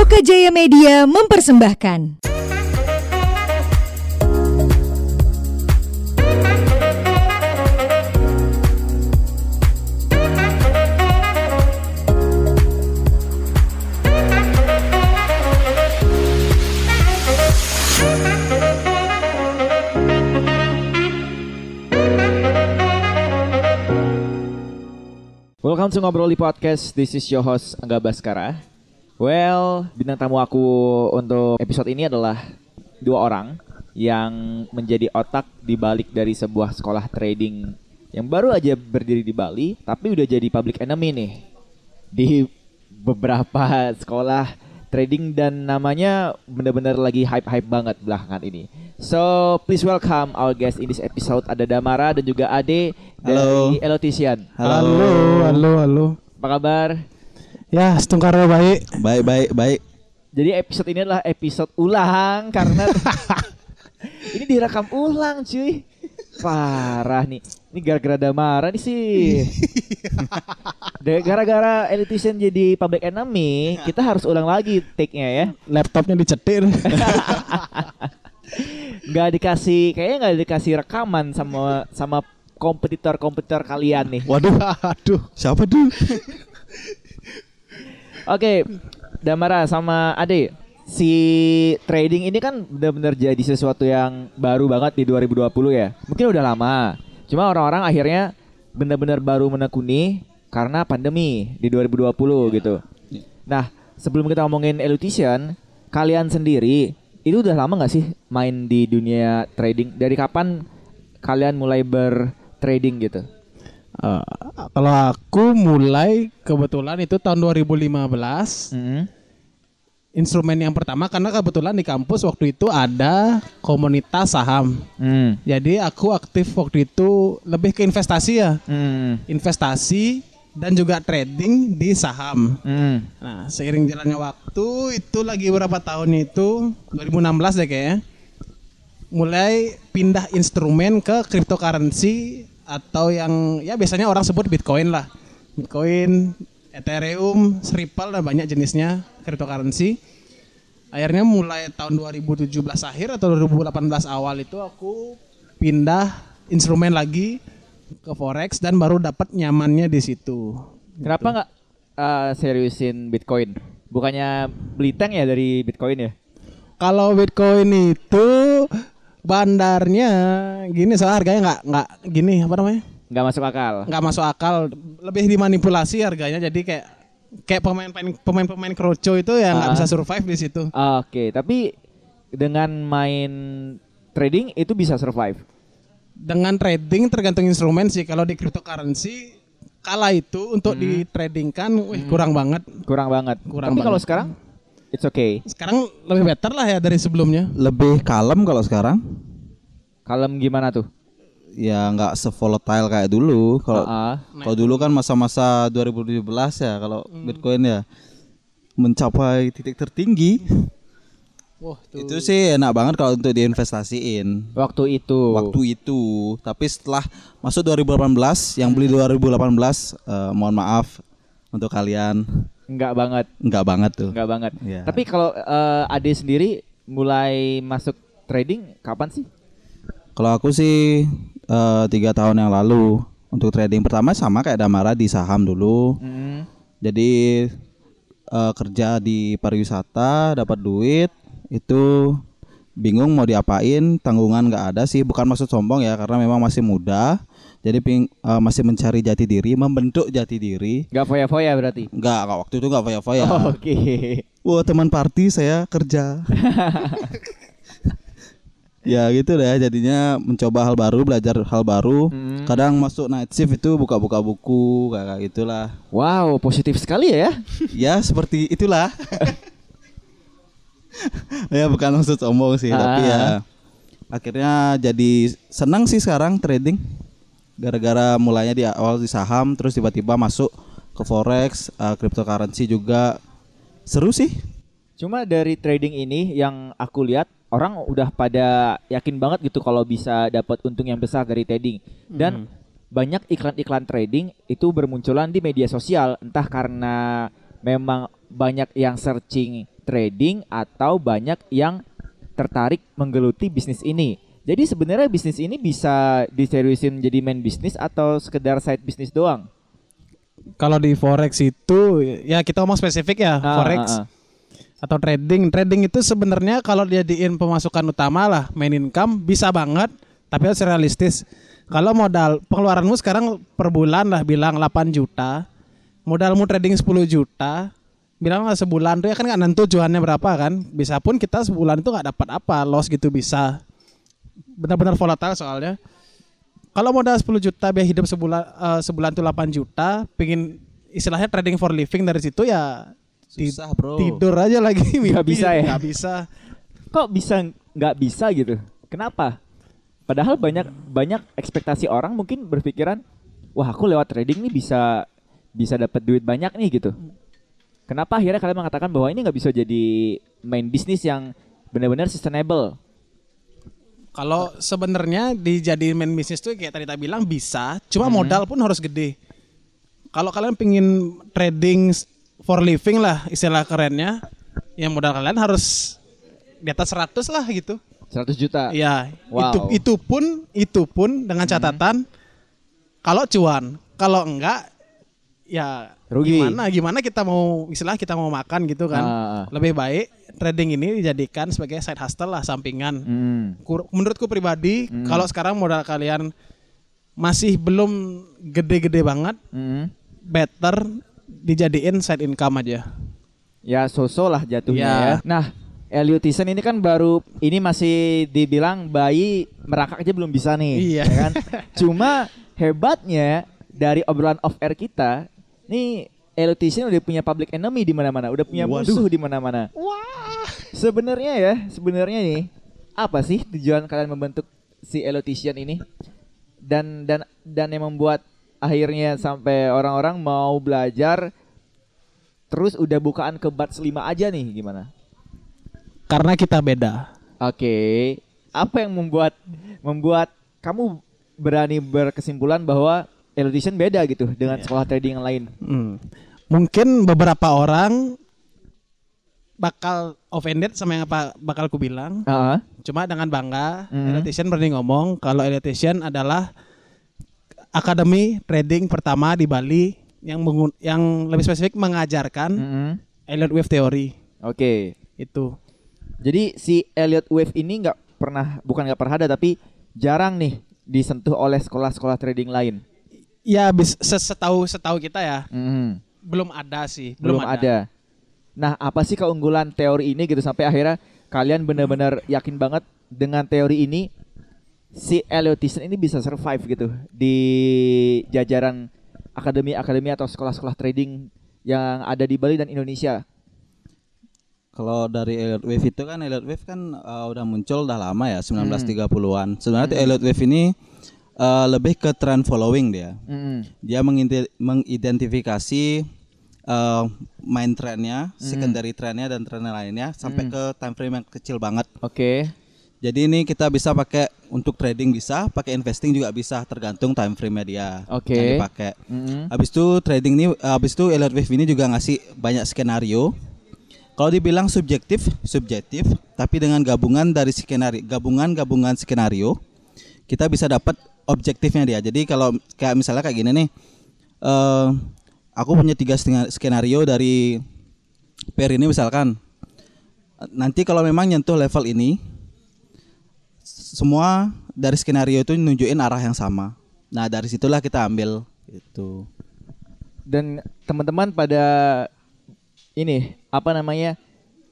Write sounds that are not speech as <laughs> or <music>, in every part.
Loka Jaya Media mempersembahkan. Welcome to Ngobrol di Podcast. This is your host Angga Baskara. Well, bintang tamu aku untuk episode ini adalah dua orang yang menjadi otak di balik dari sebuah sekolah trading yang baru aja berdiri di Bali, tapi udah jadi public enemy nih di beberapa sekolah trading dan namanya benar-benar lagi hype-hype banget belakangan ini. So, please welcome our guest in this episode ada Damara dan juga Ade Halo. dari Elotician. Halo. halo, halo. Apa kabar? Ya, setungkar baik. Baik, baik, baik. Jadi episode ini adalah episode ulang karena <laughs> ini direkam ulang cuy. Parah nih. Ini gara-gara Damara nih sih. <laughs> Gara-gara Elitisian jadi public enemy, kita harus ulang lagi take-nya ya. Laptopnya dicetir. <laughs> Nggak dikasih, kayaknya nggak dikasih rekaman sama sama kompetitor-kompetitor kalian nih. Waduh, Aduh. siapa tuh? Oke, Damara sama Ade, si trading ini kan benar-benar jadi sesuatu yang baru banget di 2020 ya. Mungkin udah lama. Cuma orang-orang akhirnya benar-benar baru menekuni karena pandemi di 2020 gitu. Nah, sebelum kita ngomongin elutition, kalian sendiri itu udah lama nggak sih main di dunia trading? Dari kapan kalian mulai bertrading gitu? Eh, kalau aku mulai kebetulan itu tahun 2015 Mm-hmm. instrumen yang pertama karena kebetulan di kampus waktu itu ada komunitas saham. Hmm. Jadi aku aktif waktu itu lebih ke investasi ya. Hmm. Investasi dan juga trading di saham. Hmm. Nah, seiring jalannya waktu itu lagi berapa tahun itu 2016 deh kayaknya. Mulai pindah instrumen ke cryptocurrency atau yang ya biasanya orang sebut Bitcoin lah. Bitcoin, Ethereum, Ripple dan banyak jenisnya cryptocurrency. Akhirnya mulai tahun 2017 akhir atau 2018 awal itu aku pindah instrumen lagi ke forex dan baru dapat nyamannya di situ. Kenapa nggak uh, seriusin Bitcoin? Bukannya beli tank ya dari Bitcoin ya? Kalau Bitcoin itu bandarnya gini soal harganya nggak nggak gini apa namanya Nggak masuk akal. nggak masuk akal lebih dimanipulasi harganya jadi kayak kayak pemain pemain pemain kroco itu ya nggak Ah. bisa survive di situ Oke, tapi dengan main trading itu bisa survive. dengan trading tergantung instrumen sih kalau di cryptocurrency kala itu untuk Hmm. ditradingkan wih kurang banget Kurang banget. Kurang tapi kalau sekarang it's okay. sekarang lebih better lah ya dari sebelumnya Lebih kalem kalau sekarang. Kalem gimana tuh? Ya nggak sevolatile kayak dulu. Kalau Ah, kalau dulu kan masa-masa 2017 ya kalau Bitcoin ya mencapai titik tertinggi. wah tuh Itu sih enak banget kalau untuk diinvestasiin. waktu itu. Waktu itu, tapi setelah masuk 2018, yang beli 2018, eh, mohon maaf untuk kalian, Enggak banget. nggak banget tuh. Enggak banget. Iya. Tapi kalau uh, Ade sendiri mulai masuk trading kapan sih? Kalau aku sih eh, tiga tahun yang lalu untuk trading pertama sama kayak Damara di saham dulu. Hmm. Jadi eh, kerja di pariwisata dapat duit itu bingung mau diapain tanggungan nggak ada sih bukan maksud sombong ya karena memang masih muda jadi ping, eh, masih mencari jati diri membentuk jati diri Enggak foya-foya berarti. nggak nggak, waktu itu nggak foya-foya Oke. wah teman party saya kerja <laughs> ya gitu deh jadinya mencoba hal baru belajar hal baru Hmm. kadang masuk night shift itu buka-buka buku kayak gitulah Wow, positif sekali ya. ya <laughs> seperti itulah <laughs> ya bukan maksud sombong sih tapi ya Ah. akhirnya jadi senang sih sekarang trading gara-gara mulainya di awal di saham terus tiba-tiba masuk ke forex eh, cryptocurrency juga. Seru sih. Cuma dari trading ini yang aku lihat orang udah pada yakin banget gitu kalau bisa dapat untung yang besar dari trading. Dan banyak iklan-iklan trading itu bermunculan di media sosial. Entah karena memang banyak yang searching trading atau banyak yang tertarik menggeluti bisnis ini. Jadi sebenarnya bisnis ini bisa diseriusin menjadi main bisnis atau sekedar side bisnis doang? Kalau di forex itu ya kita ngomong spesifik ya Ah, forex ah, ah. atau trading. Trading itu sebenarnya kalau dijadiin pemasukan utama lah main income bisa banget tapi harus realistis. Kalau modal pengeluaranmu sekarang per bulan lah bilang 8 juta, modalmu trading 10 juta, bilang lah sebulan tuh ya kan nggak nentu cuannya berapa kan. Bisa pun kita sebulan itu nggak dapat apa, loss gitu bisa. Benar-benar volatile soalnya. Kalau modal 10 juta biaya hidup sebulan eh, sebulan tuh 8 juta, pingin istilahnya trading for living dari situ ya Susah, Bro. tidur aja lagi <laughs> Nggak bisa ya? nggak bisa. Kok bisa nggak bisa gitu? Kenapa? Padahal banyak banyak ekspektasi orang mungkin berpikiran, wah aku lewat trading nih bisa bisa dapat duit banyak nih gitu. Kenapa akhirnya kalian mengatakan bahwa ini nggak bisa jadi main bisnis yang benar-benar sustainable? Kalau sebenarnya dijadiin main bisnis tuh kayak tadi tak bilang bisa, cuma Hmm. modal pun harus gede. Kalau kalian pingin trading for living lah istilah kerennya, yang modal kalian harus di atas 100 lah gitu. 100 juta. Iya, Wow. Hmm. itu itu pun itu pun dengan catatan kalau cuan, kalau enggak ya Rugi. gimana gimana kita mau istilah kita mau makan gitu kan. Ah. Lebih baik trading ini dijadikan sebagai side hustle lah sampingan. Hmm. Kur- menurutku pribadi Hmm. kalau sekarang modal kalian masih belum gede-gede banget, Hmm. better dijadiin side income aja. Ya so-so lah jatuhnya Ya. ya. Nah, Elliot Tyson ini kan baru ini masih dibilang bayi merangkak aja belum bisa nih, Iya. ya kan? <laughs> Cuma hebatnya dari obrolan off air kita, nih Tyson udah punya public enemy di mana-mana, udah punya Waduh. musuh di mana-mana. Sebenarnya ya, sebenarnya nih apa sih tujuan kalian membentuk si Tyson ini? Dan dan dan yang membuat akhirnya sampai orang-orang mau belajar terus udah bukaan ke Bats 5 aja nih gimana? Karena kita beda. Oke, apa yang membuat membuat kamu berani berkesimpulan bahwa Elution beda gitu dengan Iya. sekolah trading yang lain? Hmm. Mungkin beberapa orang bakal offended sama yang apa bakal ku bilang. Ah, Cuma dengan bangga, Mhm. Elitian berani ngomong kalau Elitian adalah akademi trading pertama di Bali yang mengun- yang lebih spesifik mengajarkan mm-mm. Elliott Wave Theory Oke, itu. jadi si Elliot Wave ini nggak pernah bukan nggak pernah ada tapi jarang nih disentuh oleh sekolah-sekolah trading lain. Ya bis, se- setahu setahu kita ya Mhm. belum ada sih, Belum, ada. Nah, apa sih keunggulan teori ini gitu sampai akhirnya kalian benar-benar yakin banget dengan teori ini si Elliot Tyson ini bisa survive gitu di jajaran akademi-akademi atau sekolah-sekolah trading yang ada di Bali dan Indonesia. Kalau dari Elliott Wave itu kan Elliott Wave kan uh, udah muncul udah lama ya 1930-an. Sebenarnya tuh Elliott Wave ini uh, lebih ke trend following dia. Mm-mm. Dia mengidentifikasi uh, main trennya, secondary trennya dan tren lainnya sampai ke time frame yang kecil banget. Oke. Jadi ini kita bisa pakai untuk trading bisa, pakai investing juga bisa tergantung time frame-nya dia Oke. yang dipakai. Mm-mm. Habis itu trading ini habis itu Elliott Wave ini juga ngasih banyak skenario. Kalau dibilang subjektif, subjektif, tapi dengan gabungan dari skenario, gabungan-gabungan skenario, kita bisa dapat objektifnya dia. Jadi kalau kayak misalnya kayak gini nih, eh aku punya tiga setengah skenario dari pair ini misalkan. Nanti kalau memang nyentuh level ini, semua dari skenario itu nunjukin arah yang sama. Nah dari situlah kita ambil itu. Dan teman-teman pada ini apa namanya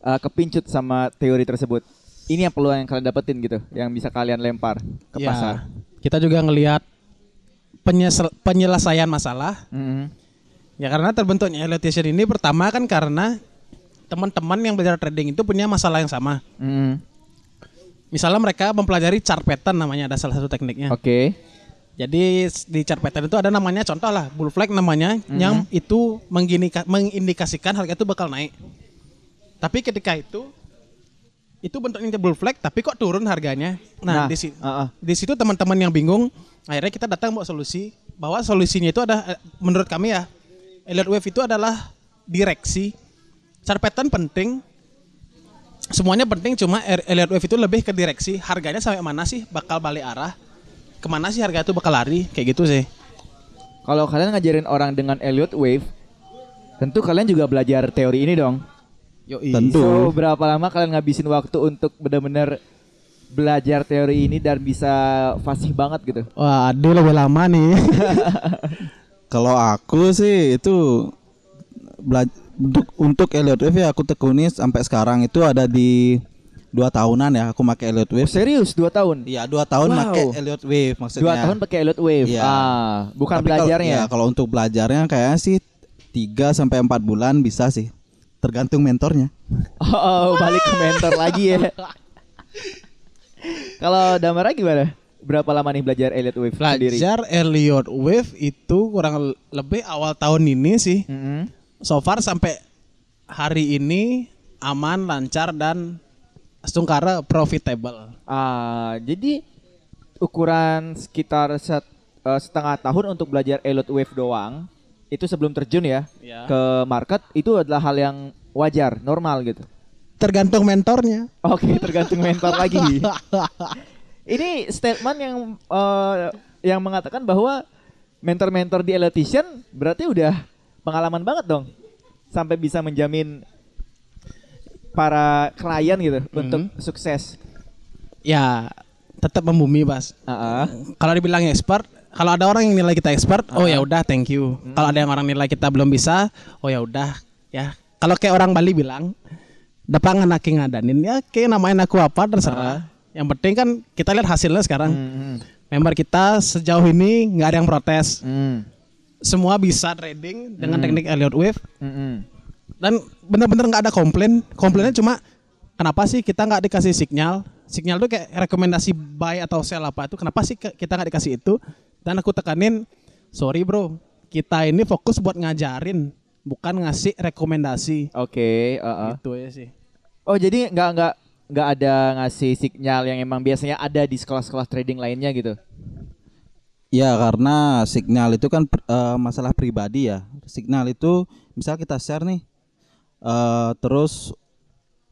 uh, kepincut sama teori tersebut. Ini yang peluang yang kalian dapetin gitu, yang bisa kalian lempar ke Ya, pasar. Kita juga ngelihat penyesel- penyelesaian masalah Mm-mm. Ya karena terbentuknya Elliottian ini pertama kan karena teman-teman yang belajar trading itu punya masalah yang sama. Mm-mm. Misalnya mereka mempelajari chart pattern namanya ada salah satu tekniknya. Oke. Jadi s- di chart pattern itu ada namanya contoh lah bull flag namanya yang itu mengindikasikan harga itu bakal naik. Tapi ketika itu itu bentuknya bull flag tapi kok turun harganya. Nah, di, si- uh-uh. di situ teman-teman yang bingung akhirnya kita datang buat solusi bahwa solusinya itu ada eh, menurut kami ya Elliott Wave itu adalah direksi chart pattern penting semuanya penting cuma R- Elliott Wave itu lebih ke direksi harganya sampai mana sih bakal balik arah ke mana sih harga itu bakal lari kayak gitu sih Kalau kalian ngajarin orang dengan Elliott Wave, tentu kalian juga belajar teori ini dong. Yoi. Tentu. So, berapa lama kalian ngabisin waktu untuk benar-benar belajar teori ini dan bisa fasih banget gitu? wah Ade lebih lama nih <laughs> Kalau aku sih itu untuk untuk Elliot Wave ya aku tekuni sampai sekarang itu ada di dua tahunan ya aku pakai Elliot Oh, Wave. serius dua tahun? Iya dua tahun Wow. pakai Elliot Wave maksudnya. Dua tahun pakai Elliott Wave. Iya. Ah, bukan Tapi kalau- belajarnya. ya, kalau untuk belajarnya kayaknya sih 3 sampai 4 bulan bisa sih. Tergantung mentornya. Oh, balik ke mentor lagi ya. <laughs> Kalau Damara gimana? Berapa lama nih belajar Elliott Wave sendiri? Belajar Elliott Wave itu kurang lebih awal tahun ini sih. Mm-mm. So far sampai hari ini aman, lancar dan Sungkara profitable. Ah, jadi ukuran sekitar set- eh, setengah tahun untuk belajar Elliott Wave doang. Itu sebelum terjun ya Ya. ke market itu adalah hal yang wajar, normal gitu. Tergantung mentornya. Oke, tergantung mentor lagi. <laughs> Ini statement yang eh, yang mengatakan bahwa mentor-mentor di Elotician berarti udah pengalaman banget dong sampai bisa menjamin para klien gitu untuk sukses. Ya, tetap membumi, Bas. Ah, ah. Kalau dibilang expert, kalau ada orang yang nilai kita expert, oh ya udah thank you. Kalau ada yang orang nilai kita belum bisa, oh ya udah ya. Kalau kayak orang Bali bilang, depan anaki ngadanin ya kayak namain aku apa terserah. Yang penting kan kita lihat hasilnya sekarang. Hmm, Member kita sejauh ini nggak ada yang protes. hmm, Semua bisa trading dengan teknik Elliott Wave hmm, hmm. dan bener-bener nggak ada komplain. Komplainnya cuma kenapa sih kita nggak dikasih sinyal? Sinyal tuh kayak rekomendasi buy atau sell apa itu. Kenapa sih kita nggak dikasih itu? Dan aku tekanin, sorry bro, kita ini fokus buat ngajarin, bukan ngasih rekomendasi. Oke, ah, ah. Gitu ya sih. Oh, jadi nggak nggak nggak ada ngasih sinyal yang emang biasanya ada di sekolah-sekolah trading lainnya gitu. Ya karena signal itu kan eh, masalah pribadi ya. Signal itu misal kita share nih, eh, terus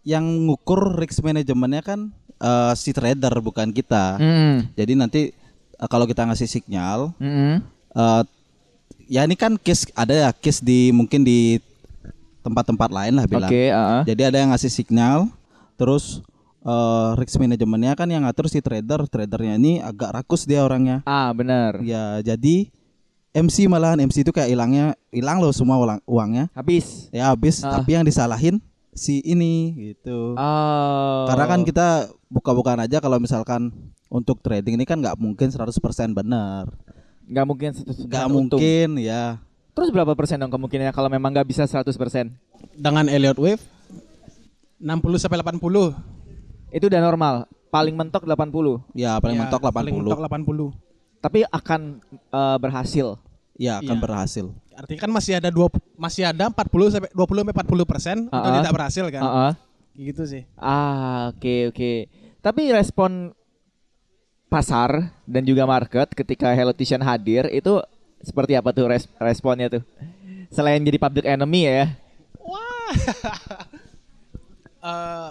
yang ngukur risk manajemennya kan eh, si trader bukan kita. Hmm. Jadi nanti eh, kalau kita ngasih signal, Hmm. eh, ya ini kan case ada ya case di mungkin di tempat-tempat lain lah bilang. Oke, ah, ah. Jadi ada yang ngasih signal, terus eh, risk manajemennya kan yang ngatur si trader. Tradernya ini agak rakus dia orangnya. Ah, benar. Ya jadi MC malahan MC itu kayak hilangnya hilang loh semua ulang, uangnya. Habis. Ya habis Ah. tapi yang disalahin si ini gitu. Oh. Karena kan kita buka-bukaan aja kalau misalkan untuk trading ini kan nggak mungkin 100% benar. nggak mungkin 100% Nggak mungkin ya. Terus berapa persen dong kemungkinannya kalau memang nggak bisa 100%? Dengan Elliott Wave 60 sampai 80. Itu udah normal. Paling mentok 80. Ya paling Ya, mentok 80. Paling mentok 80. Tapi akan eh, berhasil. Ya akan Iya. berhasil. Artinya kan masih ada dua masih ada 40 sampai 20 sampai 40 persen untuk Ah, ah. tidak berhasil kan. Ah, ah. Gitu sih. Ah, oke oke. Tapi respon pasar dan juga market ketika Hellotition hadir itu seperti apa tuh res- responnya tuh? Selain jadi public enemy ya. Wah. <laughs> Eh,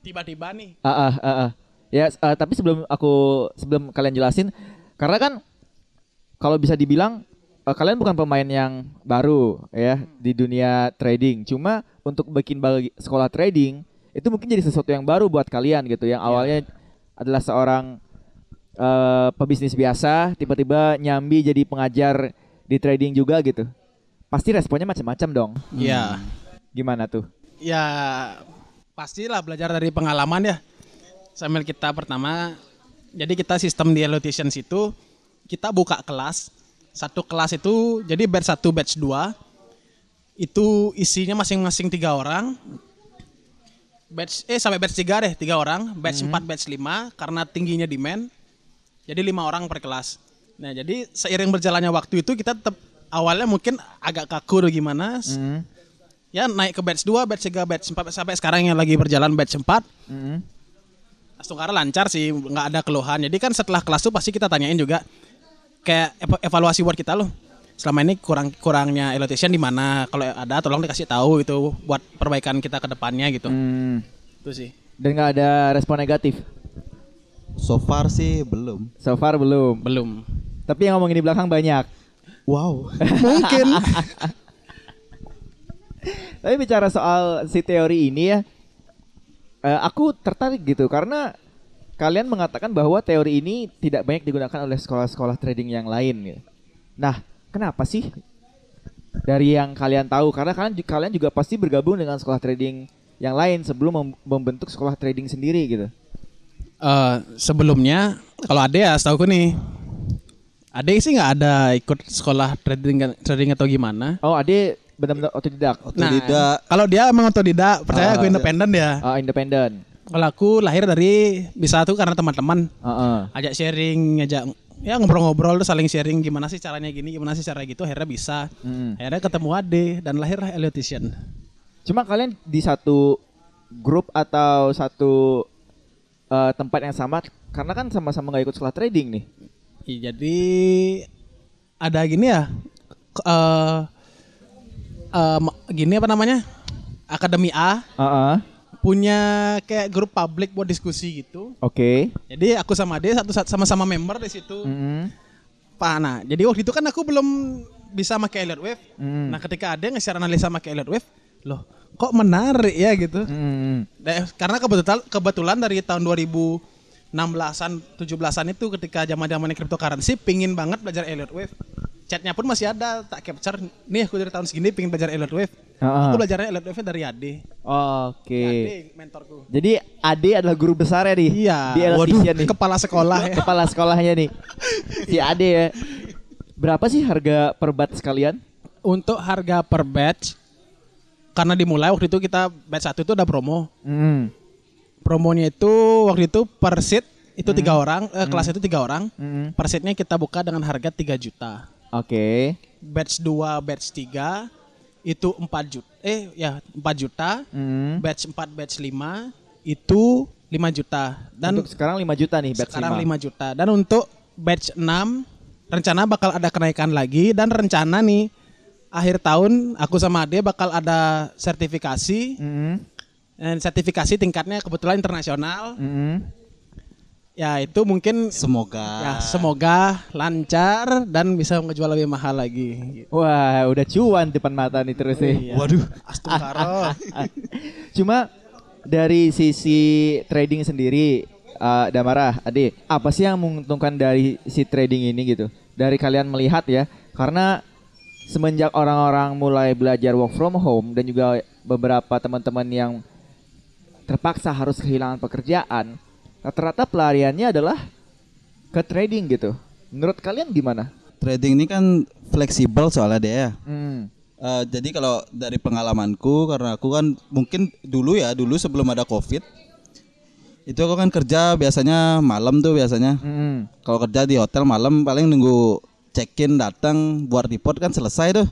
tiba-tiba nih. Ah, ah, ah, ah. Ya, eh, tapi sebelum aku sebelum kalian jelasin, karena kan kalau bisa dibilang eh, kalian bukan pemain yang baru ya di dunia trading. Cuma untuk bikin bagi sekolah trading itu mungkin jadi sesuatu yang baru buat kalian gitu. Yang awalnya adalah seorang eh, pebisnis biasa, tiba-tiba nyambi jadi pengajar di trading juga gitu. Pasti responnya macam-macam dong. Ya. Gimana tuh? Ya pastilah belajar dari pengalaman ya. Sambil kita pertama jadi kita sistem di Elotitions itu kita buka kelas. Satu kelas itu jadi batch 1 batch 2 itu isinya masing-masing tiga orang. Batch eh sampai batch 3 deh, tiga orang, batch 4 batch 5 karena tingginya demand. Jadi lima orang per kelas. Nah, jadi seiring berjalannya waktu itu kita tetap awalnya mungkin agak kaku atau gimana, Hmm. ya naik ke batch 2, batch 3, batch 4 sampai sekarang yang lagi berjalan batch 4 Hmm. Astungkara lancar sih nggak ada keluhan jadi kan setelah kelas tuh pasti kita tanyain juga kayak eva- evaluasi buat kita loh selama ini kurang kurangnya elotation di mana kalau ada tolong dikasih tahu itu buat perbaikan kita ke depannya gitu Hmm. Itu sih. Dan nggak ada respon negatif. So far sih belum. So far belum. Belum. Tapi yang ngomongin di belakang banyak. Wow. <laughs> Mungkin. <laughs> Tapi bicara soal si teori ini ya, eh, aku tertarik gitu karena kalian mengatakan bahwa teori ini tidak banyak digunakan oleh sekolah-sekolah trading yang lain. Gitu. Nah, kenapa sih? Dari yang kalian tahu, karena kalian kalian juga pasti bergabung dengan sekolah trading yang lain sebelum mem- membentuk sekolah trading sendiri gitu. Eh, sebelumnya kalau Ade ya setahu nih Ade sih nggak ada ikut sekolah trading trading atau gimana. Oh, Ade benar-benar otodidak. Otodidak. kalau dia emang otodidak, percaya Ah, aku independen ya. Ah, independen. Kalau aku lahir dari bisa tuh karena teman-teman Heeh. ajak sharing, ngajak ya ngobrol-ngobrol tuh saling sharing gimana sih caranya gini, gimana sih cara gitu, akhirnya bisa. Mm. Akhirnya ketemu Ade dan lahirlah Eliotition. Cuma kalian di satu grup atau satu eh, tempat yang sama karena kan sama-sama nggak ikut sekolah trading nih. Iya, jadi ada gini ya, eh eh, ma- gini apa namanya? Akademi A Heeh. punya kayak grup publik buat diskusi gitu. Oke. Jadi aku sama dia satu sama-sama member di situ. Mm. Pak, nah, jadi waktu itu kan aku belum bisa pakai Elliot Wave. Mm. Nah, ketika ada nge-share analisa pakai Elliot Wave, loh, kok menarik ya gitu. Mm. Da- Karena kebetulan kebetulan dari tahun 2016-an, 17-an itu ketika zaman-zamannya cryptocurrency pingin banget belajar Elliot Wave. Chatnya pun masih ada, tak capture. Nih aku dari tahun segini pingin belajar Elliot Wave. Ah. Aku belajarnya Elliot Wave dari Ade. Oke. Ade mentorku. Jadi Ade adalah guru besar ya nih. Iya. Di Elotician nih. Kepala sekolah ya. Kepala sekolahnya nih. <laughs> Si Ade ya. Berapa sih harga per batch sekalian? Untuk harga per batch karena dimulai waktu itu kita batch satu itu ada promo. Mm. Promonya itu waktu itu per seat itu tiga orang, eh, kelas itu tiga orang. Mm. Per seatnya kita buka dengan harga 3 juta. Oke. Batch 2, batch 3 itu 4 juta. Eh ya 4 juta. Mm. Batch 4, batch 5 itu 5 juta. Dan Untuk sekarang 5 juta nih batch sekarang 5. 5 juta. Dan untuk batch 6 rencana bakal ada kenaikan lagi dan rencana nih akhir tahun aku sama Ade bakal ada sertifikasi Mm. dan sertifikasi tingkatnya kebetulan internasional. Mm. Ya itu mungkin Semoga. ya semoga lancar dan bisa ngejual lebih mahal lagi. Wah, udah cuan depan mata nih terus nih. Waduh. Astagfirullah. Cuma dari sisi trading sendiri, uh, Damara, Ade, apa sih yang menguntungkan dari si trading ini gitu? Dari kalian melihat ya, karena semenjak orang-orang mulai belajar work from home dan juga beberapa teman-teman yang terpaksa harus kehilangan pekerjaan, rata-rata pelariannya adalah ke trading gitu. Menurut kalian gimana? Trading ini kan fleksibel soalnya dia ya. Hmm. Eh, jadi kalau dari pengalamanku karena aku kan mungkin dulu ya dulu sebelum ada covid itu aku kan kerja biasanya malam tuh biasanya Hmm. kalau kerja di hotel malam paling nunggu check in datang buat report kan selesai tuh.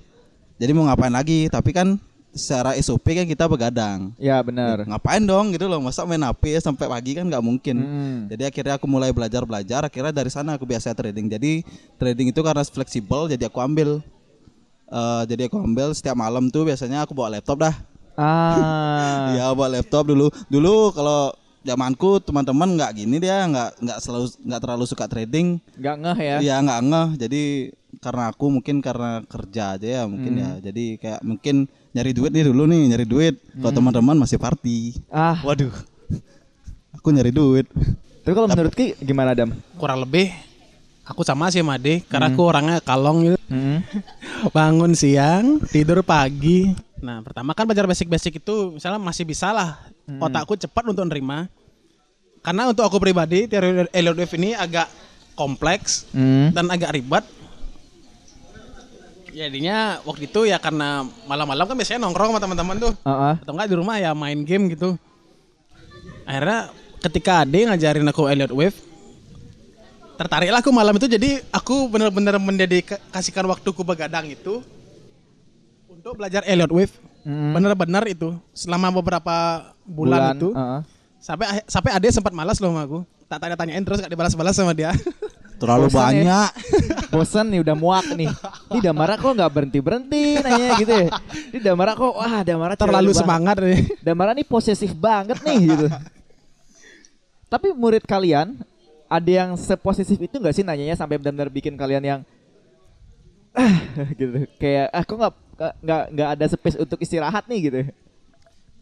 Jadi mau ngapain lagi? Tapi kan secara SOP kan kita begadang. Ya benar. ngapain dong gitu loh masa main HP ya sampai pagi kan nggak mungkin. Hmm. jadi akhirnya aku mulai belajar belajar akhirnya dari sana aku biasa trading. Jadi trading itu karena fleksibel jadi aku ambil Eh, jadi aku ambil setiap malam tuh biasanya aku bawa laptop dah. Ah. Iya <laughs> bawa laptop dulu. Dulu kalau zamanku teman-teman nggak gini dia nggak nggak selalu nggak terlalu suka trading. Nggak ngeh ya. Iya nggak ngeh. Jadi karena aku mungkin karena kerja aja ya mungkin ya. Jadi kayak mungkin nyari duit nih dulu nih nyari duit. Kalau teman-teman masih party. Ah, waduh. Aku nyari duit. Tapi kalau menurut Ki gimana Dam? Kurang lebih aku sama sih sama Ade karena aku orangnya kalong gitu. Hmm. <laughs> Bangun siang, tidur pagi. Nah, pertama kan belajar basic-basic itu misalnya masih bisa lah otakku cepat untuk nerima. Karena untuk aku pribadi teori Elliott Wave ini agak kompleks Hmm. dan agak ribet. Jadinya waktu itu ya karena malam-malam kan biasanya nongkrong sama teman-teman tuh. Ah. Atau enggak di rumah ya main game gitu. Akhirnya ketika Ade ngajarin aku Elliot Wave, tertariklah aku malam itu jadi aku benar-benar mendedikasikan waktuku begadang itu untuk belajar Elliot Wave. Hmm. Benar-benar itu selama beberapa bulan, itu ah, ah. sampai sampai Ade sempat malas loh sama aku. Tak tanya-tanyain terus gak dibalas-balas sama dia. <laughs> terlalu Bosan ya? banyak <laughs> bosan nih udah muak nih. Ini Damara kok nggak berhenti berhenti nanya gitu ya. Ini Damara kok wah Damara Terlalu banget. semangat nih. <laughs> Damara nih posesif banget nih gitu. Tapi murid kalian ada yang seposesif itu nggak sih nanyanya sampai benar-benar bikin kalian yang ah gitu kayak ah kok nggak nggak nggak ada space untuk istirahat nih gitu.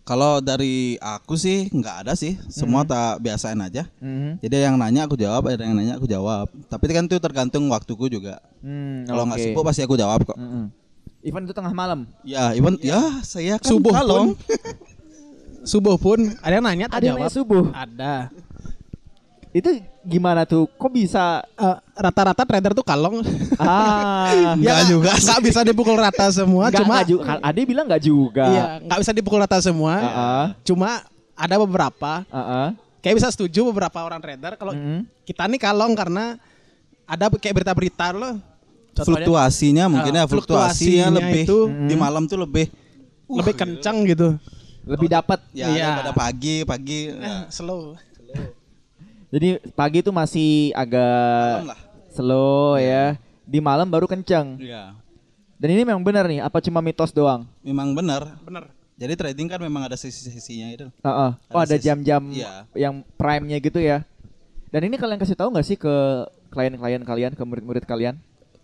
Kalau dari aku sih nggak ada sih, semua tak biasain aja. Mhm. Jadi yang nanya aku jawab, ada yang nanya aku jawab. Tapi kan itu tergantung waktuku juga. Hmm, Kalau nggak oke. sibuk pasti aku jawab kok. Mhm. Even itu tengah malam. Ya, even ya saya kan Subuh kalong. pun. <laughs> Subuh pun ada yang nanya tak Ada yang jawab. subuh. Ada. Itu gimana tuh? Kok bisa? Eh, rata-rata trader tuh kalong. Ah, <laughs> Nggak juga. Nggak bisa dipukul rata semua, Nggak- cuma nggak juga. Ade bilang nggak juga. iya, nggak bisa dipukul rata semua. Heeh. Cuma ada beberapa Heeh. kayak bisa setuju beberapa orang trader kalau Mhm. kita nih kalong karena ada kayak berita-berita loh. Contohnya Fluktuasinya mungkin ya fluktuasinya fluktuasinya lebih itu, di malam tuh lebih lebih kencang gitu. Lebih dapat. ya Iya. daripada pagi pagi ya, Slow. Jadi pagi tuh masih agak slow ya. Di malam baru kenceng. Iya. Dan ini memang benar nih. Apa cuma mitos doang? Memang benar. Bener. Jadi trading kan memang ada sisi-sisinya itu. Heeh. Oh Ada jam-jam iya. yang prime-nya gitu ya. Dan ini kalian kasih tahu nggak sih ke klien-klien kalian, ke murid-murid kalian?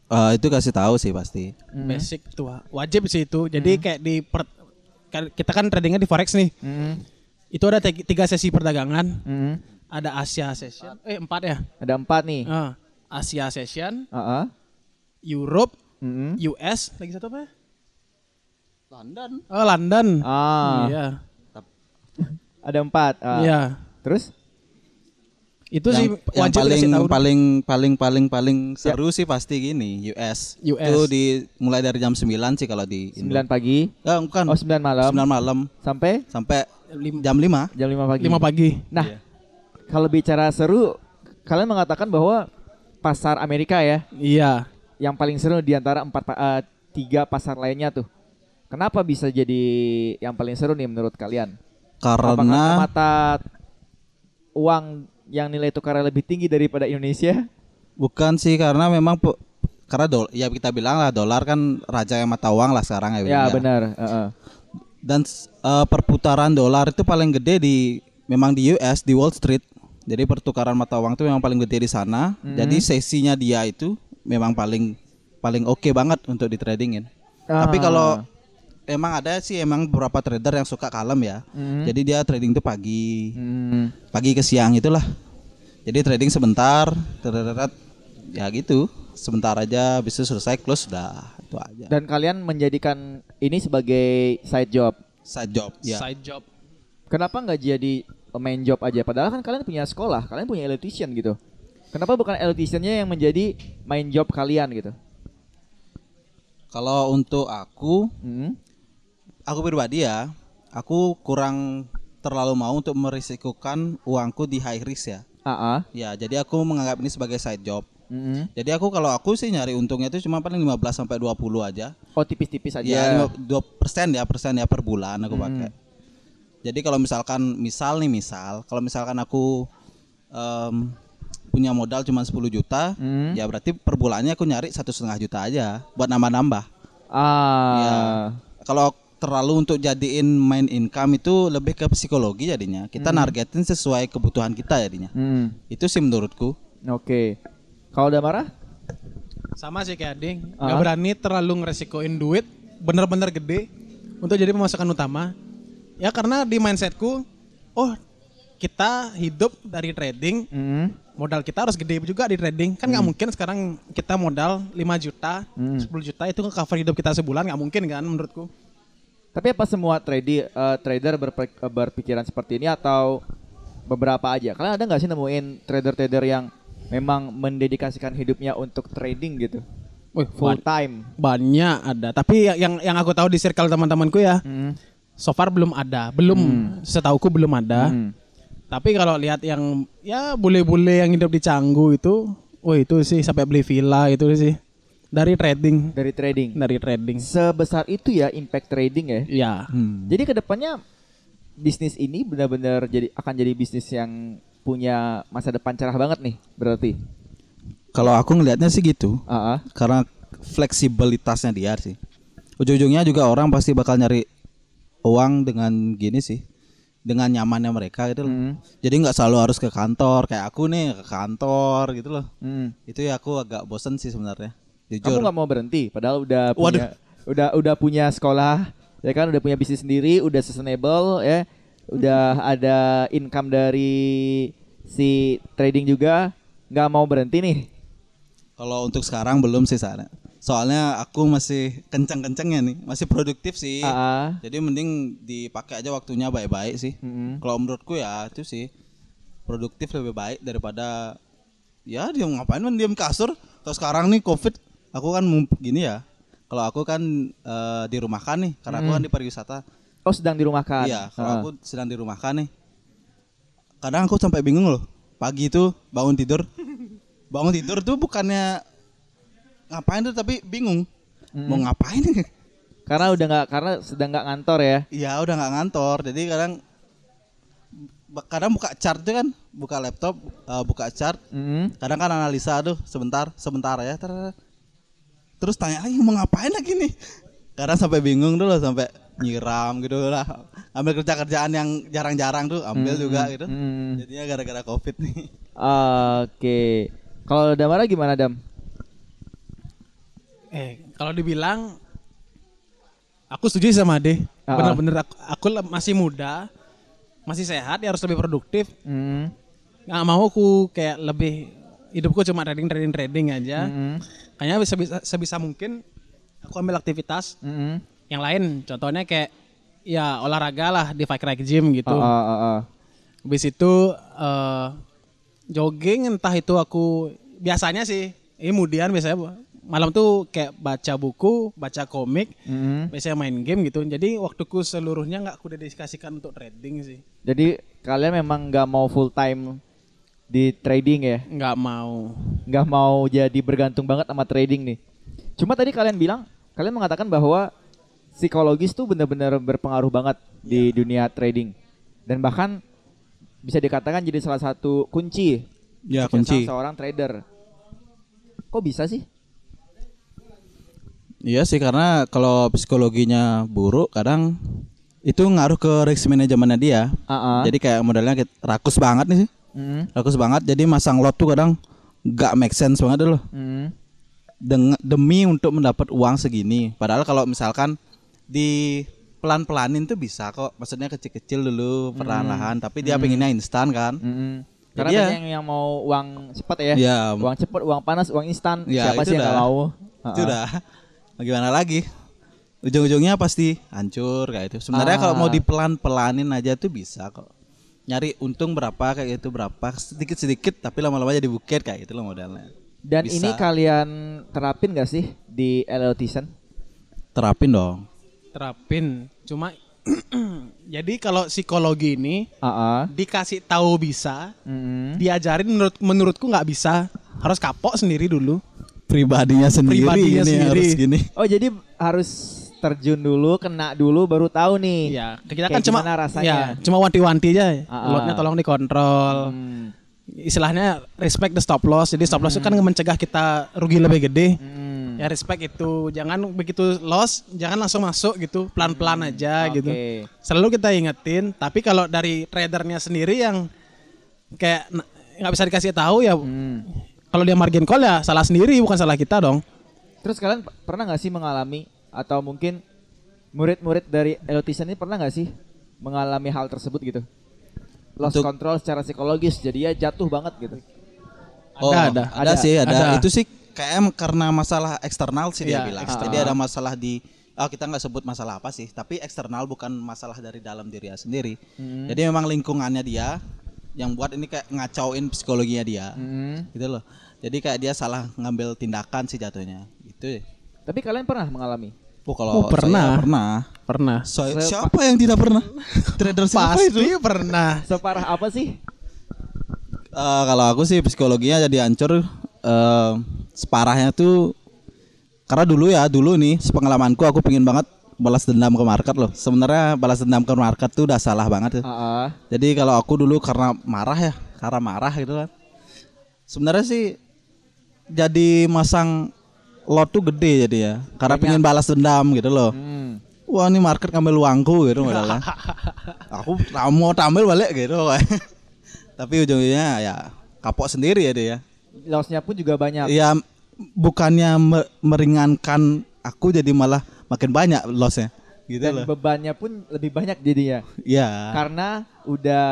Eh, itu kasih tahu sih pasti. Mhm. Basic tuh wajib sih itu. Jadi kayak di per- kan- kita kan tradingnya di forex nih. Mhm. Itu ada tiga sesi perdagangan. Mhm. Ada Asia session. Eh empat ya. Ada empat nih. Ah, Asia session, Heeh. Europe, Mhm. US, lagi satu apa? ya? London. Oh London. Ah, Iya. ada empat. Ah. Iya. Terus? Itu yang, sih yang wajib paling dikasih tahu. paling paling paling paling seru sih pasti gini US. US. Itu di mulai dari jam 9 sih kalau di Indo. 9 pagi. Ya, bukan. Oh, 9 malam. 9 malam Sampai sampai Lim- jam 5. jam 5 pagi. lima pagi. Nah, kalau bicara seru, kalian mengatakan bahwa pasar Amerika ya, Iya. yang paling seru di antara empat pa- eh, tiga pasar lainnya tuh. Kenapa bisa jadi yang paling seru nih menurut kalian? Apakah Karena mata uang yang nilai tukarnya lebih tinggi daripada Indonesia? bukan sih karena memang karena dol ya kita bilang lah dolar kan raja yang mata uang lah sekarang ya. Ya, Bang, benar. heeh. Dan s- eh, perputaran dolar itu paling gede di memang di US di Wall Street. Jadi pertukaran mata uang itu memang paling gede di sana. Hmm. Jadi sesinya dia itu memang paling paling oke banget untuk di tradingin. Tapi Ah. kalau emang ada sih emang beberapa trader yang suka kalem ya. Hmm. Jadi dia trading tuh pagi, Hmm. pagi ke siang itulah. Jadi trading sebentar, terderat ya gitu. Sebentar aja bisa selesai close sudah itu aja. Dan kalian menjadikan ini sebagai side job. Side job ya. Side job. Kenapa nggak jadi main job aja? Padahal kan kalian punya sekolah, kalian punya electrician gitu. Kenapa bukan electriciannya yang menjadi main job kalian gitu? Kalau untuk aku, Hmm. aku pribadi ya, aku kurang terlalu mau untuk merisikokan uangku di high risk ya. AA. Ya, jadi aku menganggap ini sebagai side job. Mm-mm. Jadi aku kalau aku sih nyari untungnya itu cuma paling 15 sampai 20 aja. Oh tipis-tipis aja. Ya, lima- dua persen ya persen ya per bulan aku pakai. Jadi kalau misalkan misal nih misal, kalau misalkan aku em, punya modal cuma 10 juta, Hmm. ya berarti per bulannya aku nyari satu setengah juta aja buat nambah-nambah. Ah. Ya. Kalau terlalu untuk jadiin main income itu lebih ke psikologi jadinya. Kita nargetin sesuai kebutuhan kita jadinya. Hmm. Itu sih menurutku. Oke. Kalau udah marah? Sama sih kayak Ading. Ah. Gak berani terlalu ngeresikoin duit bener-bener gede untuk jadi pemasukan utama. Ya karena di mindsetku, oh kita hidup dari trading, Hmm. modal kita harus gede juga di trading. Kan nggak mungkin sekarang kita modal 5 juta, Hmm. 10 juta itu ke cover hidup kita sebulan nggak mungkin kan menurutku. Tapi apa semua trade, eh, trader eh, berpikiran seperti ini atau beberapa aja? Kalian ada nggak sih nemuin trader-trader yang memang mendedikasikan hidupnya untuk trading gitu? Wih, Full time. banyak ada. Tapi yang- yang yang aku tahu di circle teman-temanku ya, Hmm. So far belum ada. Belum, setauku belum ada. Hmm. Tapi kalau lihat yang ya bule-bule yang hidup di Canggu itu, oh itu sih sampai beli villa itu sih dari trading, Dari trading. dari trading. Sebesar itu ya impact trading ya. Ya, Jadi ke depannya bisnis ini benar-benar jadi akan jadi bisnis yang punya masa depan cerah banget nih berarti. Kalau aku ngelihatnya sih gitu. Ah, ah. Karena fleksibilitasnya dia sih. Ujung-ujungnya juga orang pasti bakal nyari uang dengan gini sih. Dengan nyamannya mereka gitu loh. Hmm. Jadi nggak selalu harus ke kantor kayak aku nih ke kantor gitu loh. Hmm. Itu ya aku agak bosen sih sebenarnya. Kamu Jujur. nggak mau berhenti, padahal udah Waduh. punya, udah udah punya sekolah, ya kan, udah punya bisnis sendiri, udah sustainable, ya, udah ada income dari si trading juga, nggak mau berhenti nih. Kalau untuk sekarang belum sih soalnya. Soalnya aku masih kenceng-kencengnya nih, masih produktif sih. Ah, ah. Jadi mending dipakai aja waktunya baik-baik sih. Mm-mm. Kalau menurutku ya itu sih produktif lebih baik daripada ya dia ngapain man diam kasur. Terus sekarang nih covid, aku kan gini ya. Kalau aku kan eh, dirumahkan nih, karena aku kan di pariwisata. Oh sedang dirumahkan. Iya, kalau Ah. aku sedang dirumahkan nih. Kadang aku sampai bingung loh. Pagi itu bangun tidur, <laughs> bangun tidur tuh bukannya ngapain tuh tapi bingung mau ngapain nih. <laughs> Karena udah nggak, karena sedang nggak ngantor ya. Iya udah nggak ngantor, jadi kadang kadang buka chart itu kan, buka laptop, eh, buka chart, Mm-mm. kadang kan analisa aduh sebentar, sebentar ya, ter- terus tanya lagi mau ngapain lagi nih, kadang sampai bingung dulu sampai nyiram gitu lah, ambil kerja kerjaan yang jarang-jarang tuh ambil juga gitu, Hmm. jadinya gara-gara covid nih. Oke. Kalau Damara gimana Dam? Eh, kalau dibilang aku setuju sih sama Ade. Ah, ah. Bener-bener aku, aku masih muda, masih sehat, ya harus lebih produktif. Hmm. Nggak mau aku kayak lebih hidupku cuma trading trading trading aja. Mm-mm. Kayaknya bisa, bisa sebisa mungkin aku ambil aktivitas Mm-mm. yang lain. Contohnya kayak ya olahraga lah di Fight Like Gym gitu. Ah, ah. Habis itu eh, jogging entah itu aku biasanya sih ini kemudian biasanya malam tuh kayak baca buku, baca komik, Mm-mm. biasanya main game gitu. Jadi waktuku seluruhnya nggak aku dedikasikan untuk trading sih. Jadi kalian memang nggak mau full time di trading ya? Nggak mau. Nggak mau jadi bergantung banget sama trading nih. Cuma tadi kalian bilang, kalian mengatakan bahwa psikologis tuh benar-benar berpengaruh banget di dunia trading. Dan bahkan bisa dikatakan jadi salah satu kunci Ya kunci. seorang trader. Kok bisa sih? Iya sih karena kalau psikologinya buruk kadang itu ngaruh ke risk manajemennya dia. Ah. Jadi kayak modelnya kayak rakus banget nih sih. Mm, Rakus banget jadi masang lot tuh kadang nggak make sense banget loh. mm, Deng- demi untuk mendapat uang segini. Padahal kalau misalkan di pelan-pelanin tuh bisa kok. Maksudnya kecil-kecil dulu perlahan-lahan. Tapi dia pengennya instan kan. mm. Jadi Karena ya- banyak yang mau uang cepat ya. Iya. Uang cepat, uang panas, uang instan. Ya, Siapa sih yang dah. mau? Itu Ah, ah. Gimana lagi? Ujung-ujungnya pasti hancur kayak itu. Sebenarnya Ah. kalau mau dipelan-pelanin aja tuh bisa kok. Nyari untung berapa kayak gitu berapa sedikit-sedikit tapi lama-lama jadi bukit kayak itu loh modelnya. Dan Bisa. ini kalian terapin gak sih di LLTisan? Terapin dong. Terapin. Cuma <clears throat> jadi kalau psikologi ini Ah, ah. dikasih tahu bisa, Mm-mm. diajarin menurut menurutku nggak bisa. Harus kapok sendiri dulu. Pribadinya sendiri Pribadinya ini sendiri. harus gini. Oh jadi harus terjun dulu, kena dulu, baru tahu nih. Iya, kita Kayak kan cuma gimana rasanya. ya, cuma wanti-wanti aja. Ah, ah. Lotnya tolong dikontrol. Hmm. Istilahnya respect the stop loss. Jadi stop loss itu kan mencegah kita rugi lebih gede. Hmm. Ya respect itu. Jangan begitu loss, jangan langsung masuk gitu, pelan-pelan aja Oke. gitu. Selalu kita ingetin, tapi kalau dari tradernya sendiri yang kayak nggak bisa dikasih tahu ya Hmm. Kalau dia margin call ya salah sendiri bukan salah kita dong. Terus kalian pernah nggak sih mengalami atau mungkin murid-murid dari LLTisan ini pernah nggak sih mengalami hal tersebut gitu? Loss Untuk- control secara psikologis, jadi ya jatuh banget gitu. Oh, ada. ada, sih, ada. Ada. Itu sih kayak karena masalah eksternal sih dia Iya, bilang. eksternal. Jadi ada masalah di oh kita nggak sebut masalah apa sih, tapi eksternal bukan masalah dari dalam diri sendiri. Hmm. Jadi memang lingkungannya dia yang buat ini kayak ngacauin psikologinya dia. Hmm. Gitu loh. Jadi kayak dia salah ngambil tindakan sih jatuhnya. Gitu. Tapi kalian pernah mengalami? Oh, kalau Oh, pernah. saya pernah. Pernah. So- Se- siapa yang tidak pernah? <laughs> Trader siapa itu? Pasti pernah. Separah apa sih? Eh, kalau aku sih psikologinya jadi hancur eh, separahnya tuh karena dulu ya dulu nih sepengalamanku aku pingin banget balas dendam ke market loh sebenarnya balas dendam ke market tuh udah salah banget tuh. Ah, ah. jadi kalau aku dulu karena marah ya karena marah gitu kan sebenarnya sih jadi masang lot tuh gede jadi ya. Karena Banyak. pengen balas dendam gitu loh. Hmm. Wah ini market ngambil uangku gitu modalnya. <laughs> Aku mau tampil balik gitu. <laughs> Tapi ujungnya ya kapok sendiri ya dia. ya. Lossnya pun juga banyak. Ya bukannya me- meringankan aku jadi malah makin banyak lossnya gitu Dan loh. bebannya pun lebih banyak jadinya. Ya. Karena udah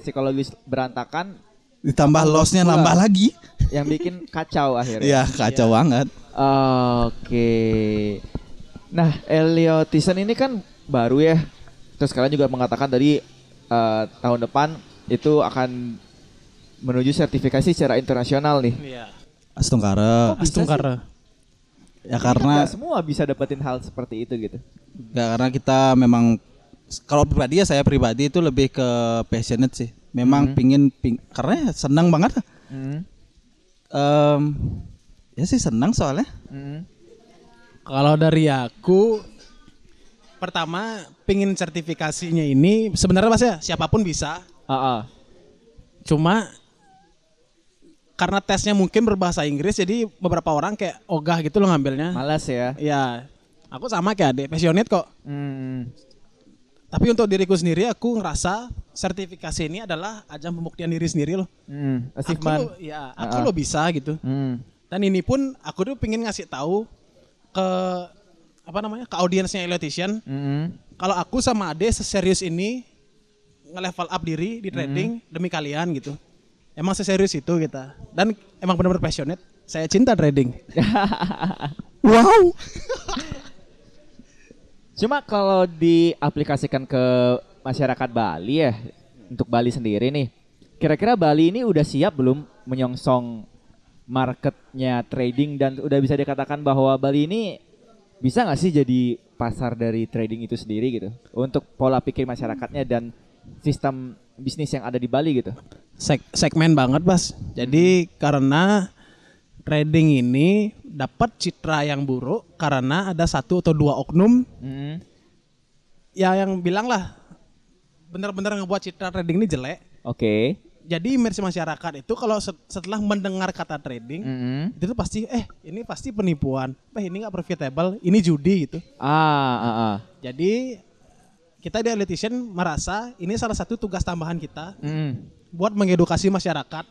psikologis berantakan Ditambah lossnya nambah lagi. yang bikin <laughs> kacau akhirnya. Ya kacau banget. Oke. Nah, Elio Tyson ini kan baru ya. Terus kalian juga mengatakan tadi eh, tahun depan itu akan menuju sertifikasi secara internasional nih. Iya. Astungkara. Astungkara. Ya kan karena semua bisa dapetin hal seperti itu gitu. ya karena kita memang kalau pribadi ya saya pribadi itu lebih ke passionate sih. Memang pingin, ping- karena ya senang banget. Hmm. Em, ya sih senang soalnya. Hmm. Kalau dari aku pertama pingin sertifikasinya ini sebenarnya mas ya siapa pun bisa. Ah, ah. Cuma karena tesnya mungkin berbahasa Inggris jadi beberapa orang kayak ogah gitu loh ngambilnya. Malas ya. Ya, aku sama kayak adek passionate kok. Hmm. Tapi untuk diriku sendiri aku ngerasa sertifikasi ini adalah ajang pembuktian diri sendiri loh. Hmm. Aku lo, ya, aku Ah, ah. lo bisa gitu. Hmm. Dan ini pun aku tuh pengen ngasih tahu ke apa namanya ke audiensnya Elotician Hmm. kalau aku sama Ade seserius ini nge-level up diri di trading demi kalian gitu. Emang seserius itu kita. Dan emang benar-benar passionate. Saya cinta trading. <laughs> Wow. Cuma kalau diaplikasikan ke masyarakat Bali ya, untuk Bali sendiri nih, kira-kira Bali ini udah siap belum menyongsong marketnya trading dan udah bisa dikatakan bahwa Bali ini bisa nggak sih jadi pasar dari trading itu sendiri gitu, untuk pola pikir masyarakatnya dan sistem bisnis yang ada di Bali gitu. Seg- segmen banget, Bas. Jadi karena trading ini dapat citra yang buruk karena ada satu atau dua oknum Hmm. ya yang bilang lah benar-benar ngebuat citra trading ini jelek. Oke. Jadi imersi masyarakat itu kalau set- setelah mendengar kata trading Hmm. itu tuh pasti eh ini pasti penipuan, eh ini nggak profitable, ini judi gitu. Ah, ah, ah. Jadi kita di Elitition merasa ini salah satu tugas tambahan kita Hmm. Buat mengedukasi masyarakat.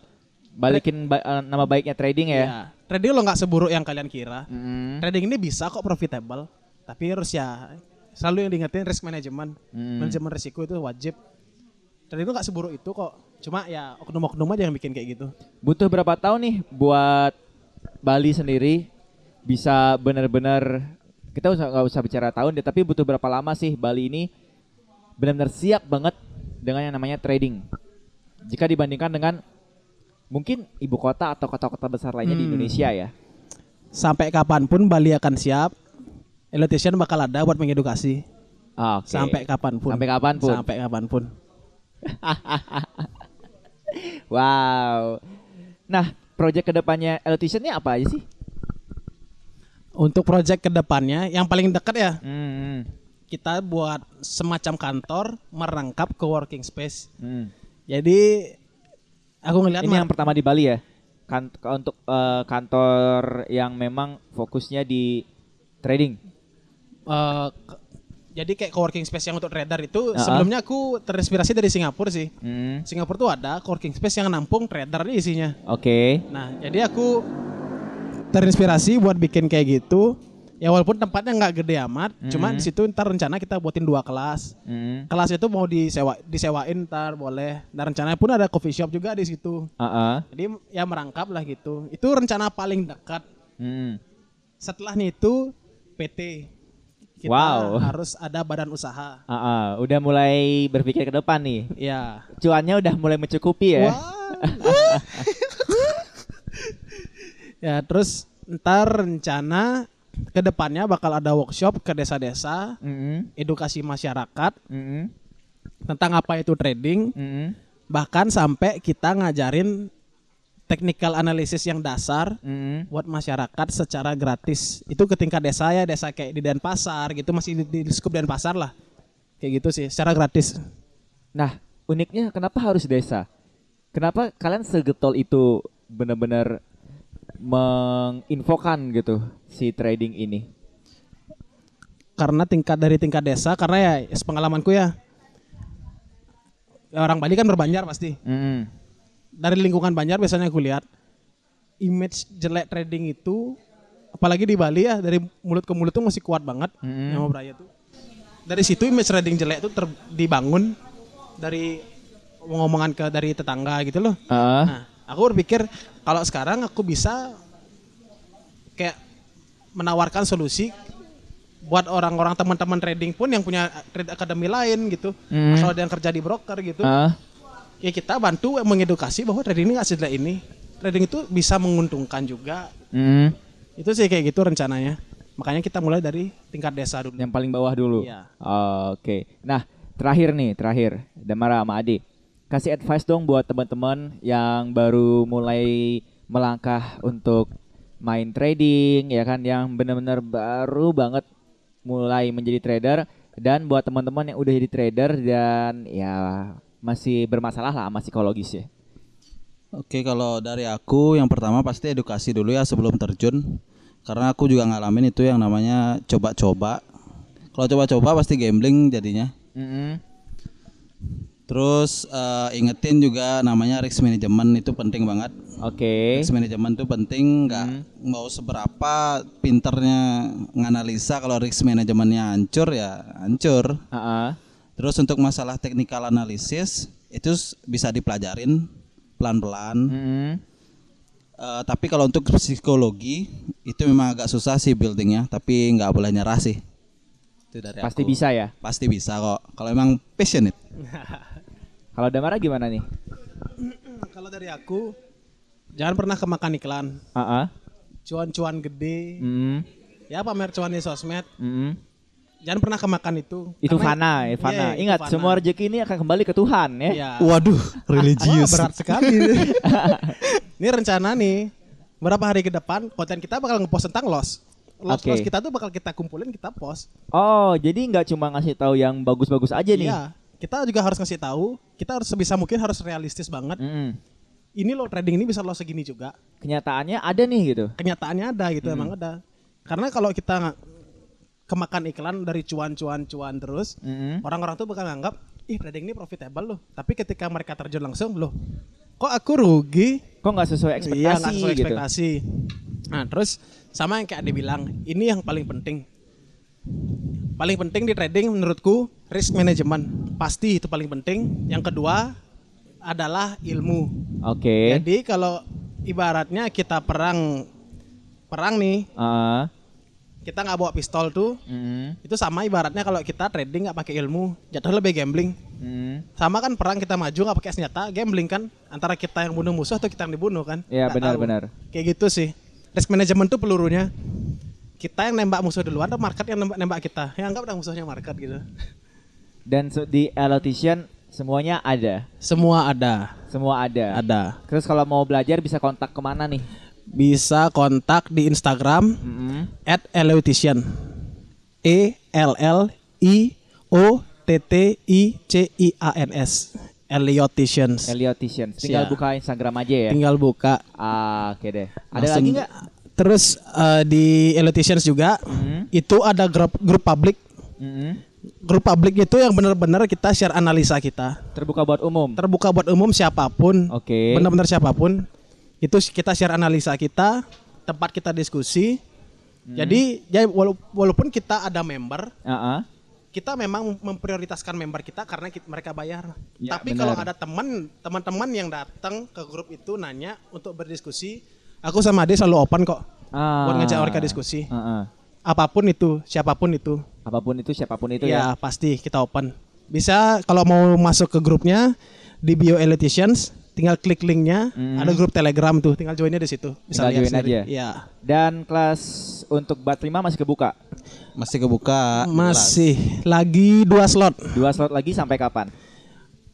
Balikin ba- eh, nama baiknya trading ya. Ya, trading lo nggak seburuk yang kalian kira. Hmm. Trading ini bisa kok profitable, tapi harus ya selalu yang diingetin risk management, Hmm. manajemen risiko itu wajib. Trading itu nggak seburuk itu kok. Cuma ya oknum-oknum aja yang bikin kayak gitu. Butuh berapa tahun nih buat Bali sendiri bisa benar-benar kita usah nggak usah bicara tahun deh, tapi butuh berapa lama sih Bali ini benar-benar siap banget dengan yang namanya trading. Jika dibandingkan dengan mungkin ibu kota atau kota-kota besar lainnya di Hmm. Indonesia ya. Sampai kapan pun Bali akan siap, Elitition bakal ada buat mengedukasi. Ah, oke. Sampai kapan pun. Sampai kapan pun. Sampai kapan pun. <laughs> Wow. Nah, proyek ke depannya Elutition ini apa aja sih? Untuk project ke depannya yang paling dekat ya Hmm. kita buat semacam kantor merangkap ke working space. hmm. Jadi aku ngeliat Ini yang pertama di Bali ya. Kan untuk eh, kantor yang memang fokusnya di trading. eh, ke- jadi kayak co-working space yang untuk trader itu Ah. sebelumnya aku terinspirasi dari Singapura sih. Hmm. Singapura tuh ada co-working space yang nampung trader di isinya. Oke. Nah, jadi aku terinspirasi buat bikin kayak gitu. Ya walaupun tempatnya nggak gede amat, cuma di situ ntar rencana kita buatin dua kelas. Hmm. Kelas itu mau disewa disewain ntar boleh. Dan rencananya pun ada coffee shop juga di situ. Ah, ah. Jadi ya merangkap lah gitu. Itu rencana paling dekat. Hmm. Setelahnya itu PT. Kita Wow. harus ada badan usaha. Ah, ah. Udah mulai berpikir ke depan nih. Ya. Cuannya udah mulai mencukupi ya. Wah. <laughs> ya terus ntar rencana ke depannya bakal ada workshop ke desa-desa, Hmm. edukasi masyarakat Hmm. tentang apa itu trading, Hmm. bahkan sampai kita ngajarin technical analysis yang dasar Hmm. buat masyarakat secara gratis. Itu ke tingkat desa ya, desa kayak di Denpasar gitu masih di, di skup Denpasar lah. Kayak gitu sih, secara gratis. Nah, uniknya kenapa harus desa? Kenapa kalian segetol itu benar-benar menginfokan gitu si trading ini? karena tingkat dari tingkat desa karena ya pengalamanku ya, ya orang Bali kan berbanjar pasti Mm. dari lingkungan Banjar biasanya aku lihat image jelek trading itu apalagi di Bali ya dari mulut ke mulut tuh masih kuat banget Mm. yang Braya tuh dari situ image trading jelek itu dibangun dari ngomongan ke dari tetangga gitu loh Ah, Nah, aku berpikir kalau sekarang aku bisa kayak menawarkan solusi buat orang-orang teman-teman trading pun yang punya trade academy lain gitu. Hmm. Atau ada yang kerja di broker gitu. ah, Ya kita bantu mengedukasi bahwa trading ini nggak sejelek ini. Trading itu bisa menguntungkan juga. mm. Itu sih kayak gitu rencananya. Makanya kita mulai dari tingkat desa dulu. Yang paling bawah dulu. Iya. Oke. Nah, terakhir nih, terakhir. Damara sama Adi. Kasih advice dong buat teman-teman yang baru mulai melangkah untuk main trading ya kan yang benar-benar baru banget mulai menjadi trader dan buat teman-teman yang udah jadi trader dan ya masih bermasalah lah sama psikologis ya. Oke, kalau dari aku yang pertama pasti edukasi dulu ya sebelum terjun. Karena aku juga ngalamin itu yang namanya coba-coba. Kalau coba-coba pasti gambling jadinya. Mm-mm. Terus eh, ingetin juga namanya risk management itu penting banget. Oke. Risk management itu penting, nggak mau seberapa pinternya nganalisa kalau risk manajemennya hancur ya hancur. Ah, ah. Terus untuk masalah technical analysis itu bisa dipelajarin pelan-pelan. Mm-mm. Eh, tapi kalau untuk psikologi itu memang agak susah sih buildingnya, tapi nggak boleh nyerah sih. Itu dari Pasti aku. bisa ya. Pasti bisa kok. Kalau emang passionate. <laughs> Kalau Damara gimana nih? <clears throat> Kalau dari aku jangan pernah kemakan iklan. Ah, ah. Cuan-cuan gede. Mm. Ya pamer cuan di sosmed. Mm. Jangan pernah kemakan itu. Itu Karena- fana, ya, fana. Iya, itu Ingat, fana. semua rezeki ini akan kembali ke Tuhan ya. Iya. Waduh, <laughs> Wah, berat sekali. <laughs> ini rencana nih. Berapa hari ke depan konten kita bakal ngepost tentang loss. Loss, Oke. loss kita tuh bakal kita kumpulin, kita post. Oh, jadi nggak cuma ngasih tahu yang bagus-bagus aja nih. Iya. Kita juga harus ngasih tahu, kita harus sebisa mungkin harus realistis banget. Mm-mm. Ini loh trading ini bisa loss segini juga. Kenyataannya ada nih gitu. Kenyataannya ada gitu, emang ada. Karena kalau kita kemakan iklan dari cuan-cuan-cuan terus, Mm-mm. orang-orang tuh bakal nganggap, ih trading ini profitable loh. Tapi ketika mereka terjun langsung, loh, kok aku rugi? Kok nggak sesuai ekspektasi Iya, nggak sesuai gitu? ekspektasi. Nah, terus sama yang kayak Ade bilang, ini yang paling penting. Paling penting di trading menurutku risk management. Pasti itu paling penting. Yang kedua adalah ilmu. Oke. Jadi kalau ibaratnya kita perang perang nih, Ah, kita nggak bawa pistol tuh, mm, itu sama ibaratnya kalau kita trading nggak pakai ilmu, jatuh lebih gambling. mm. Sama kan perang kita maju nggak pakai senjata, gambling kan antara kita yang bunuh musuh atau kita yang dibunuh kan? Iya, benar-benar. Kayak gitu sih. Risk management tuh pelurunya. Kita yang nembak musuh duluan atau market yang nembak, nembak kita? Ya anggap udah musuhnya market gitu. Dan so- di Elotician semuanya ada. Semua ada. Semua ada. Ada. Terus kalau mau belajar bisa kontak ke mana nih? Bisa kontak di Instagram Mm-mm. at Eleutician. E L L I O T T I C I A N S. Eleuticians. Elotician. Tinggal buka Instagram aja ya. Tinggal buka. Ah, oke deh. Ada Langsung- lagi nggak? Terus eh, di Eleuticians juga Mm. itu ada grup grup publik. Mm-mm. Grup publik itu yang benar-benar kita share analisa kita. Terbuka buat umum. Terbuka buat umum siapa pun. Oke. Benar-benar siapa pun. Itu kita share analisa kita, tempat kita diskusi. Hmm. Jadi ya wala- walaupun kita ada member, Ah, ah. kita memang memprioritaskan member kita karena kita, mereka bayar. Ya, Tapi benar. kalau ada teman teman-teman yang datang ke grup itu nanya untuk berdiskusi, aku sama Ade selalu open kok Ah. buat ngajak mereka diskusi. Ah, ah. Apa pun itu, siapa pun itu. Apa pun itu, siapa pun itu ya. ya, pasti kita open. Bisa kalau mau masuk ke grupnya di Bio Eliticians, tinggal klik linknya. Hmm. Ada grup Telegram tuh, tinggal joinnya di situ. Bisa Tinggal join sendiri. aja. Iya. Dan kelas untuk bat 5 masih kebuka. Masih kebuka. Masih lagi dua slot. Dua slot lagi sampai kapan?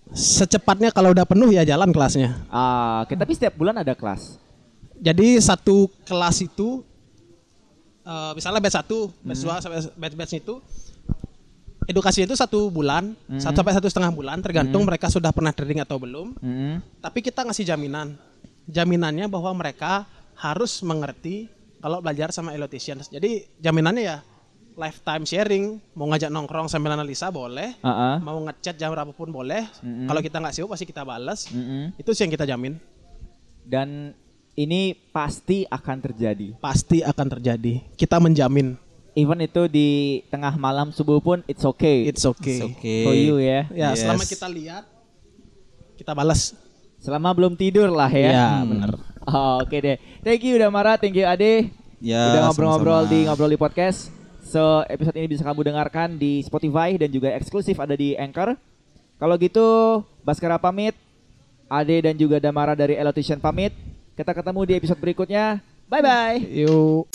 Secepatnya kalau udah penuh ya jalan kelasnya. Ah, oke, tapi setiap bulan ada kelas. Jadi satu kelas itu eh, misalnya batch 1, batch Hmm. 2 sampai batch batch itu edukasi itu satu bulan, Hmm. satu sampai satu setengah bulan tergantung mereka sudah pernah trading atau belum. Mm-mm. Tapi kita ngasih jaminan. Jaminannya bahwa mereka harus mengerti kalau belajar sama electrician. Jadi jaminannya ya lifetime sharing, mau ngajak nongkrong sambil analisa boleh, Ah, ah. mau ngechat jam berapapun boleh. Mm-mm. Kalau kita nggak sibuk pasti kita balas. Mm-mm. Itu sih yang kita jamin. Dan ini pasti akan terjadi. Pasti akan terjadi. Kita menjamin. Even itu di tengah malam subuh pun it's okay. It's okay. It's okay. for you ya. Ya, Yes. selama kita lihat kita balas. Selama belum tidur lah ya. Ya, Hmm. benar. Oh, Oke deh. Thank you Damara, thank you Ade. Ya, Udah ngobrol-ngobrol di Ngobrol di Podcast. So, episode ini bisa kamu dengarkan di Spotify dan juga eksklusif ada di Anchor. Kalau gitu, Baskara pamit. Ade dan juga Damara dari Elotition pamit. Kita ketemu di episode berikutnya. Bye-bye. Yuk.